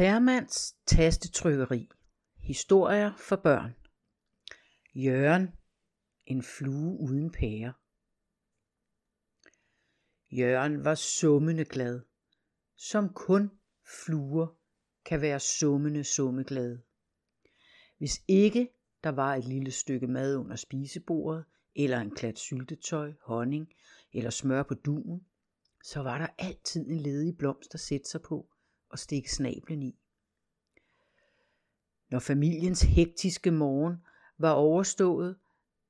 Termans tastetrykkeri. Historier for børn. Jørgen. En flue uden pære. Jørgen var summende glad, som kun fluer kan være summende summeglade. Hvis ikke der var et lille stykke mad under spisebordet, eller en klat syltetøj, honning eller smør på duen, så var der altid en ledig blomst at sætte sig på og stikke snablen i. Når familiens hektiske morgen var overstået,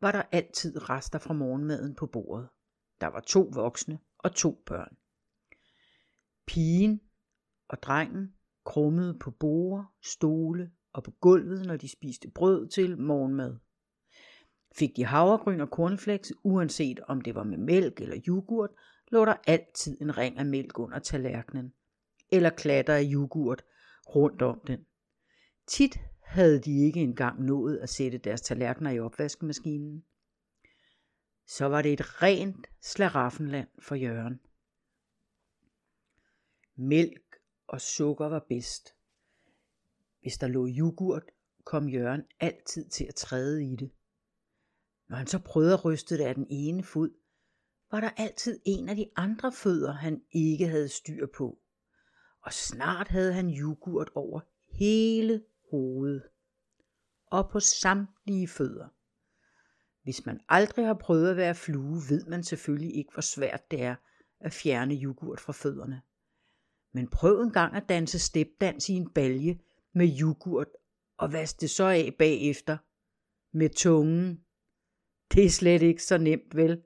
var der altid rester fra morgenmaden på bordet. Der var to voksne og to børn. Pigen og drengen krummede på borde, stole og på gulvet, når de spiste brød til morgenmad. Fik de havregryn og cornflakes, uanset om det var med mælk eller yoghurt, lå der altid en ring af mælk under tallerkenen, eller klatter af yoghurt rundt om den. Tit havde de ikke engang nået at sætte deres tallerkener i opvaskemaskinen. Så var det et rent slaraffenland for Jørgen. Mælk og sukker var bedst. Hvis der lå yoghurt, kom Jørgen altid til at træde i det. Når han så prøvede at ryste det af den ene fod, var der altid en af de andre fødder, han ikke havde styr på. Og snart havde han yoghurt over hele hoved og på samtlige fødder. Hvis man aldrig har prøvet at være flue, ved man selvfølgelig ikke, hvor svært det er at fjerne yoghurt fra fødderne. Men prøv en gang at danse stepdans i en balje med yoghurt og vask det så af bagefter med tungen. Det er slet ikke så nemt, vel?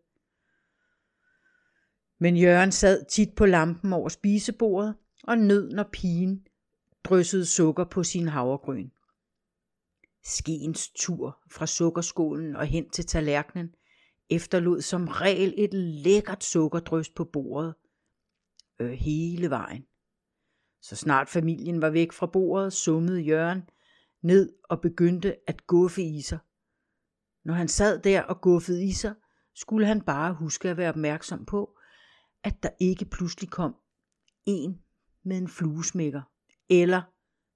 Men Jørgen sad tit på lampen over spisebordet og nød, når pigen dryssede sukker på sin havregryn. Skeens tur fra sukkerskålen og hen til tallerkenen efterlod som regel et lækkert sukkerdrys på bordet øh, hele vejen. Så snart familien var væk fra bordet, summede Jørgen ned og begyndte at guffe i sig. Når han sad der og guffede i sig, skulle han bare huske at være opmærksom på, at der ikke pludselig kom en med en fluesmækker eller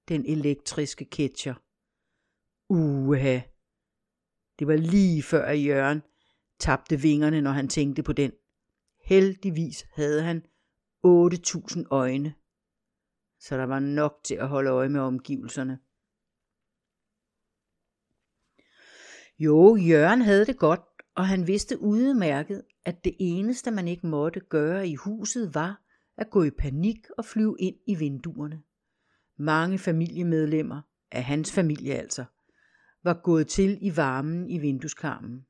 den elektriske ketcher. Uha. Det var lige før at Jørgen tabte vingerne, når han tænkte på den. Heldigvis havde han 8.000 øjne, så der var nok til at holde øje med omgivelserne. Jo, Jørgen havde det godt, og han vidste udmærket, at det eneste man ikke måtte gøre i huset var at gå i panik og flyve ind i vinduerne. Mange familiemedlemmer, af hans familie altså, var gået til i varmen i vindueskarmen.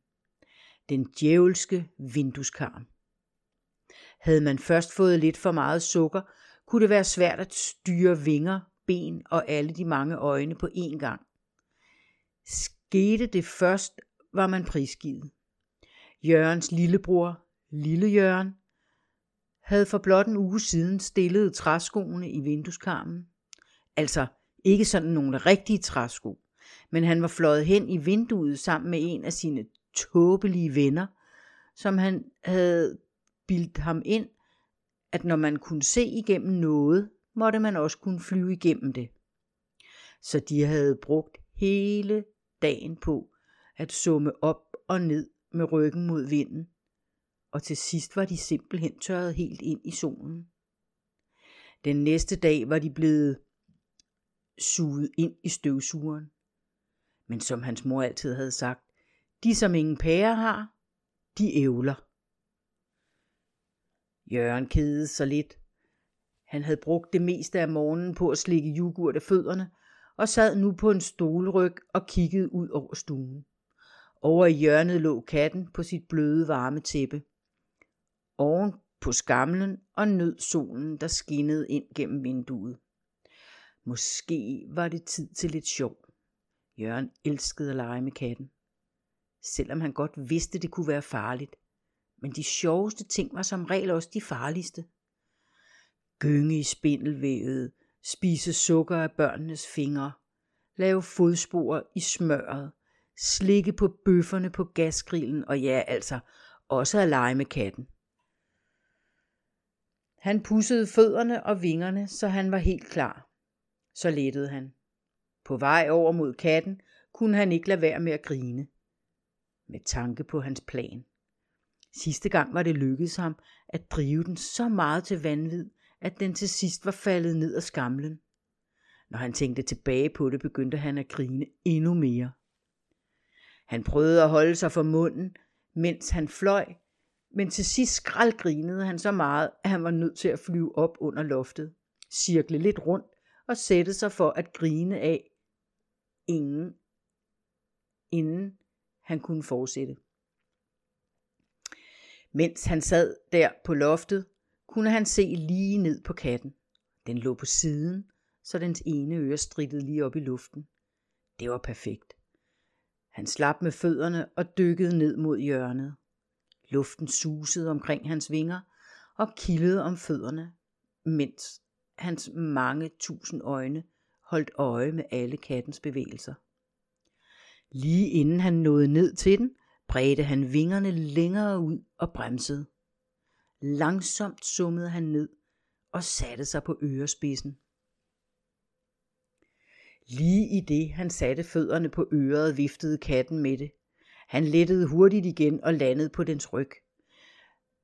Den djævelske vindueskarm. Havde man først fået lidt for meget sukker, kunne det være svært at styre vinger, ben og alle de mange øjne på én gang. Skete det først, var man prisgivet. Jørgens lillebror, Lille Jørgen, havde for blot en uge siden stillet træskoene i vindueskarmen. Altså ikke sådan nogle rigtige træsko, men han var fløjet hen i vinduet sammen med en af sine tåbelige venner, som han havde bildt ham ind, at når man kunne se igennem noget, måtte man også kunne flyve igennem det. Så de havde brugt hele dagen på at summe op og ned med ryggen mod vinden, og til sidst var de simpelthen tørret helt ind i solen. Den næste dag var de blevet suget ind i støvsugeren. Men som hans mor altid havde sagt, de som ingen pære har, de ævler. Jørgen kedede sig lidt. Han havde brugt det meste af morgenen på at slikke yoghurt af fødderne, og sad nu på en stolryg og kiggede ud over stuen. Over i hjørnet lå katten på sit bløde varme tæppe. Oven på skamlen og nød solen, der skinnede ind gennem vinduet. Måske var det tid til lidt sjov. Jørgen elskede at lege med katten. Selvom han godt vidste, det kunne være farligt. Men de sjoveste ting var som regel også de farligste. Gynge i spindelvævet, spise sukker af børnenes fingre, lave fodspor i smøret, slikke på bøfferne på gasgrillen og ja, altså også at lege med katten. Han pussede fødderne og vingerne, så han var helt klar. Så lettede han. På vej over mod katten kunne han ikke lade være med at grine. Med tanke på hans plan. Sidste gang var det lykkedes ham at drive den så meget til vanvid, at den til sidst var faldet ned af skamlen. Når han tænkte tilbage på det, begyndte han at grine endnu mere. Han prøvede at holde sig for munden, mens han fløj, men til sidst skraldgrinede han så meget, at han var nødt til at flyve op under loftet, cirkle lidt rundt og sætte sig for at grine af ingen, inden han kunne fortsætte. Mens han sad der på loftet, kunne han se lige ned på katten. Den lå på siden, så dens ene øre strittede lige op i luften. Det var perfekt. Han slap med fødderne og dykkede ned mod hjørnet. Luften susede omkring hans vinger og kildede om fødderne, mens hans mange tusind øjne holdt øje med alle kattens bevægelser. Lige inden han nåede ned til den, bredte han vingerne længere ud og bremsede. Langsomt summede han ned og satte sig på ørespidsen. Lige i det han satte fødderne på øret, viftede katten med det. Han lettede hurtigt igen og landede på dens ryg.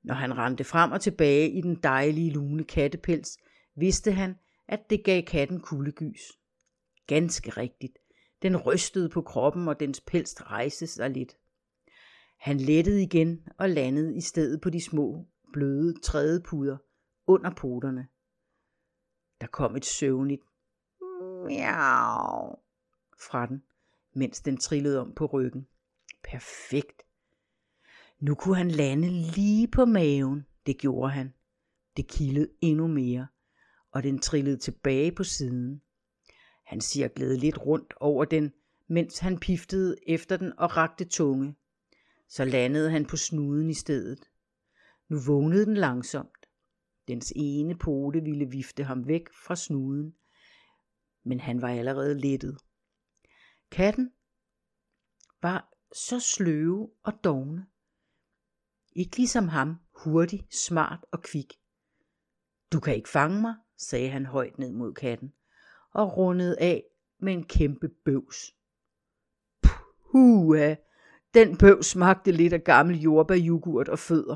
Når han rendte frem og tilbage i den dejlige lune kattepels, vidste han, at det gav katten kuldegys. Ganske rigtigt. Den rystede på kroppen, og dens pels rejste sig lidt. Han lettede igen og landede i stedet på de små, bløde trædepuder under poterne. Der kom et søvnigt miau fra den, mens den trillede om på ryggen. Perfekt. Nu kunne han lande lige på maven. Det gjorde han. Det kildede endnu mere, og den trillede tilbage på siden. Han cirklede lidt rundt over den, mens han piftede efter den og rakte tunge. Så landede han på snuden i stedet. Nu vågnede den langsomt. Dens ene pote ville vifte ham væk fra snuden, men han var allerede lettet. Katten var så sløve og dogne. Ikke ligesom ham, hurtig, smart og kvik. Du kan ikke fange mig, sagde han højt ned mod katten, og rundede af med en kæmpe bøvs. Puha, den bøvs smagte lidt af gammel jordbærjugurt og fødder.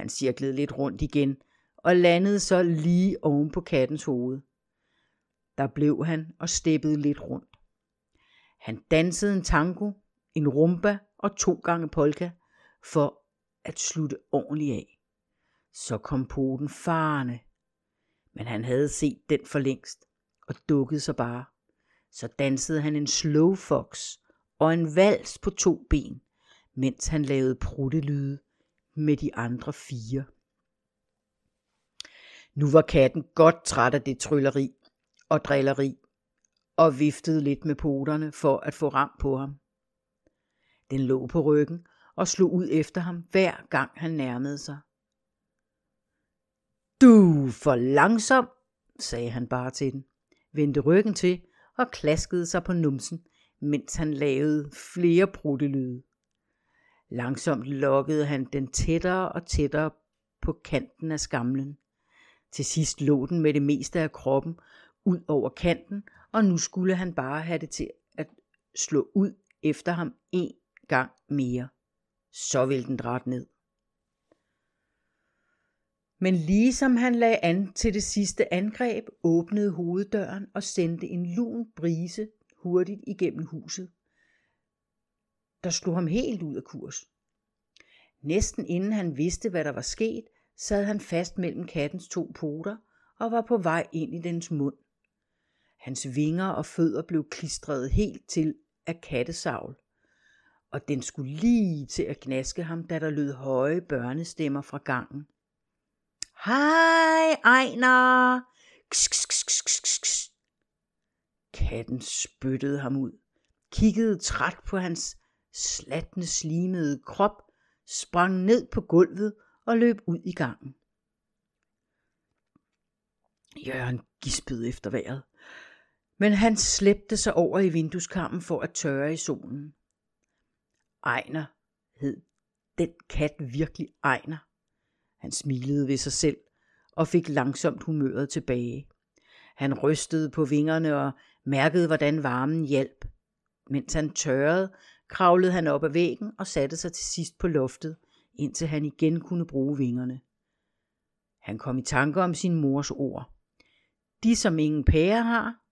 Han cirklede lidt rundt igen og landede så lige oven på kattens hoved. Der blev han og steppede lidt rundt. Han dansede en tango, en rumba og to gange polka for at slutte ordentligt af. Så kom poten farne, men han havde set den for længst og dukkede sig bare. Så dansede han en slow fox og en vals på to ben, mens han lavede pruttelyde med de andre fire. Nu var katten godt træt af det trylleri og drilleri, og viftede lidt med poterne for at få ram på ham. Den lå på ryggen og slog ud efter ham hver gang han nærmede sig. Du for langsom, sagde han bare til den, vendte ryggen til og klaskede sig på numsen, mens han lavede flere bruttelyde. Langsomt lokkede han den tættere og tættere på kanten af skamlen. Til sidst lå den med det meste af kroppen ud over kanten, og nu skulle han bare have det til at slå ud efter ham en gang mere. Så ville den dræt ned. Men ligesom han lagde an til det sidste angreb, åbnede hoveddøren og sendte en lun brise hurtigt igennem huset. Der slog ham helt ud af kurs. Næsten inden han vidste, hvad der var sket, sad han fast mellem kattens to poter og var på vej ind i dens mund. Hans vinger og fødder blev klistret helt til af kattesavl, og den skulle lige til at gnaske ham, da der lød høje børnestemmer fra gangen. Hej, Ejner! Kss, kss, kss, kss, kss. Katten spyttede ham ud, kiggede træt på hans slatne slimede krop, sprang ned på gulvet og løb ud i gangen. Jørgen gispede efter vejret men han slæbte sig over i vinduskarmen for at tørre i solen. Ejner hed den kat virkelig Ejner. Han smilede ved sig selv og fik langsomt humøret tilbage. Han rystede på vingerne og mærkede, hvordan varmen hjalp. Mens han tørrede, kravlede han op ad væggen og satte sig til sidst på loftet, indtil han igen kunne bruge vingerne. Han kom i tanke om sin mors ord. De, som ingen pære har,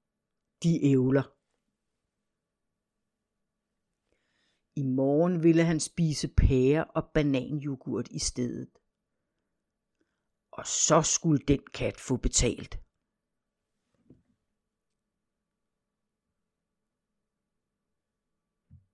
de ævler. I morgen ville han spise pære og bananjoghurt i stedet. Og så skulle den kat få betalt.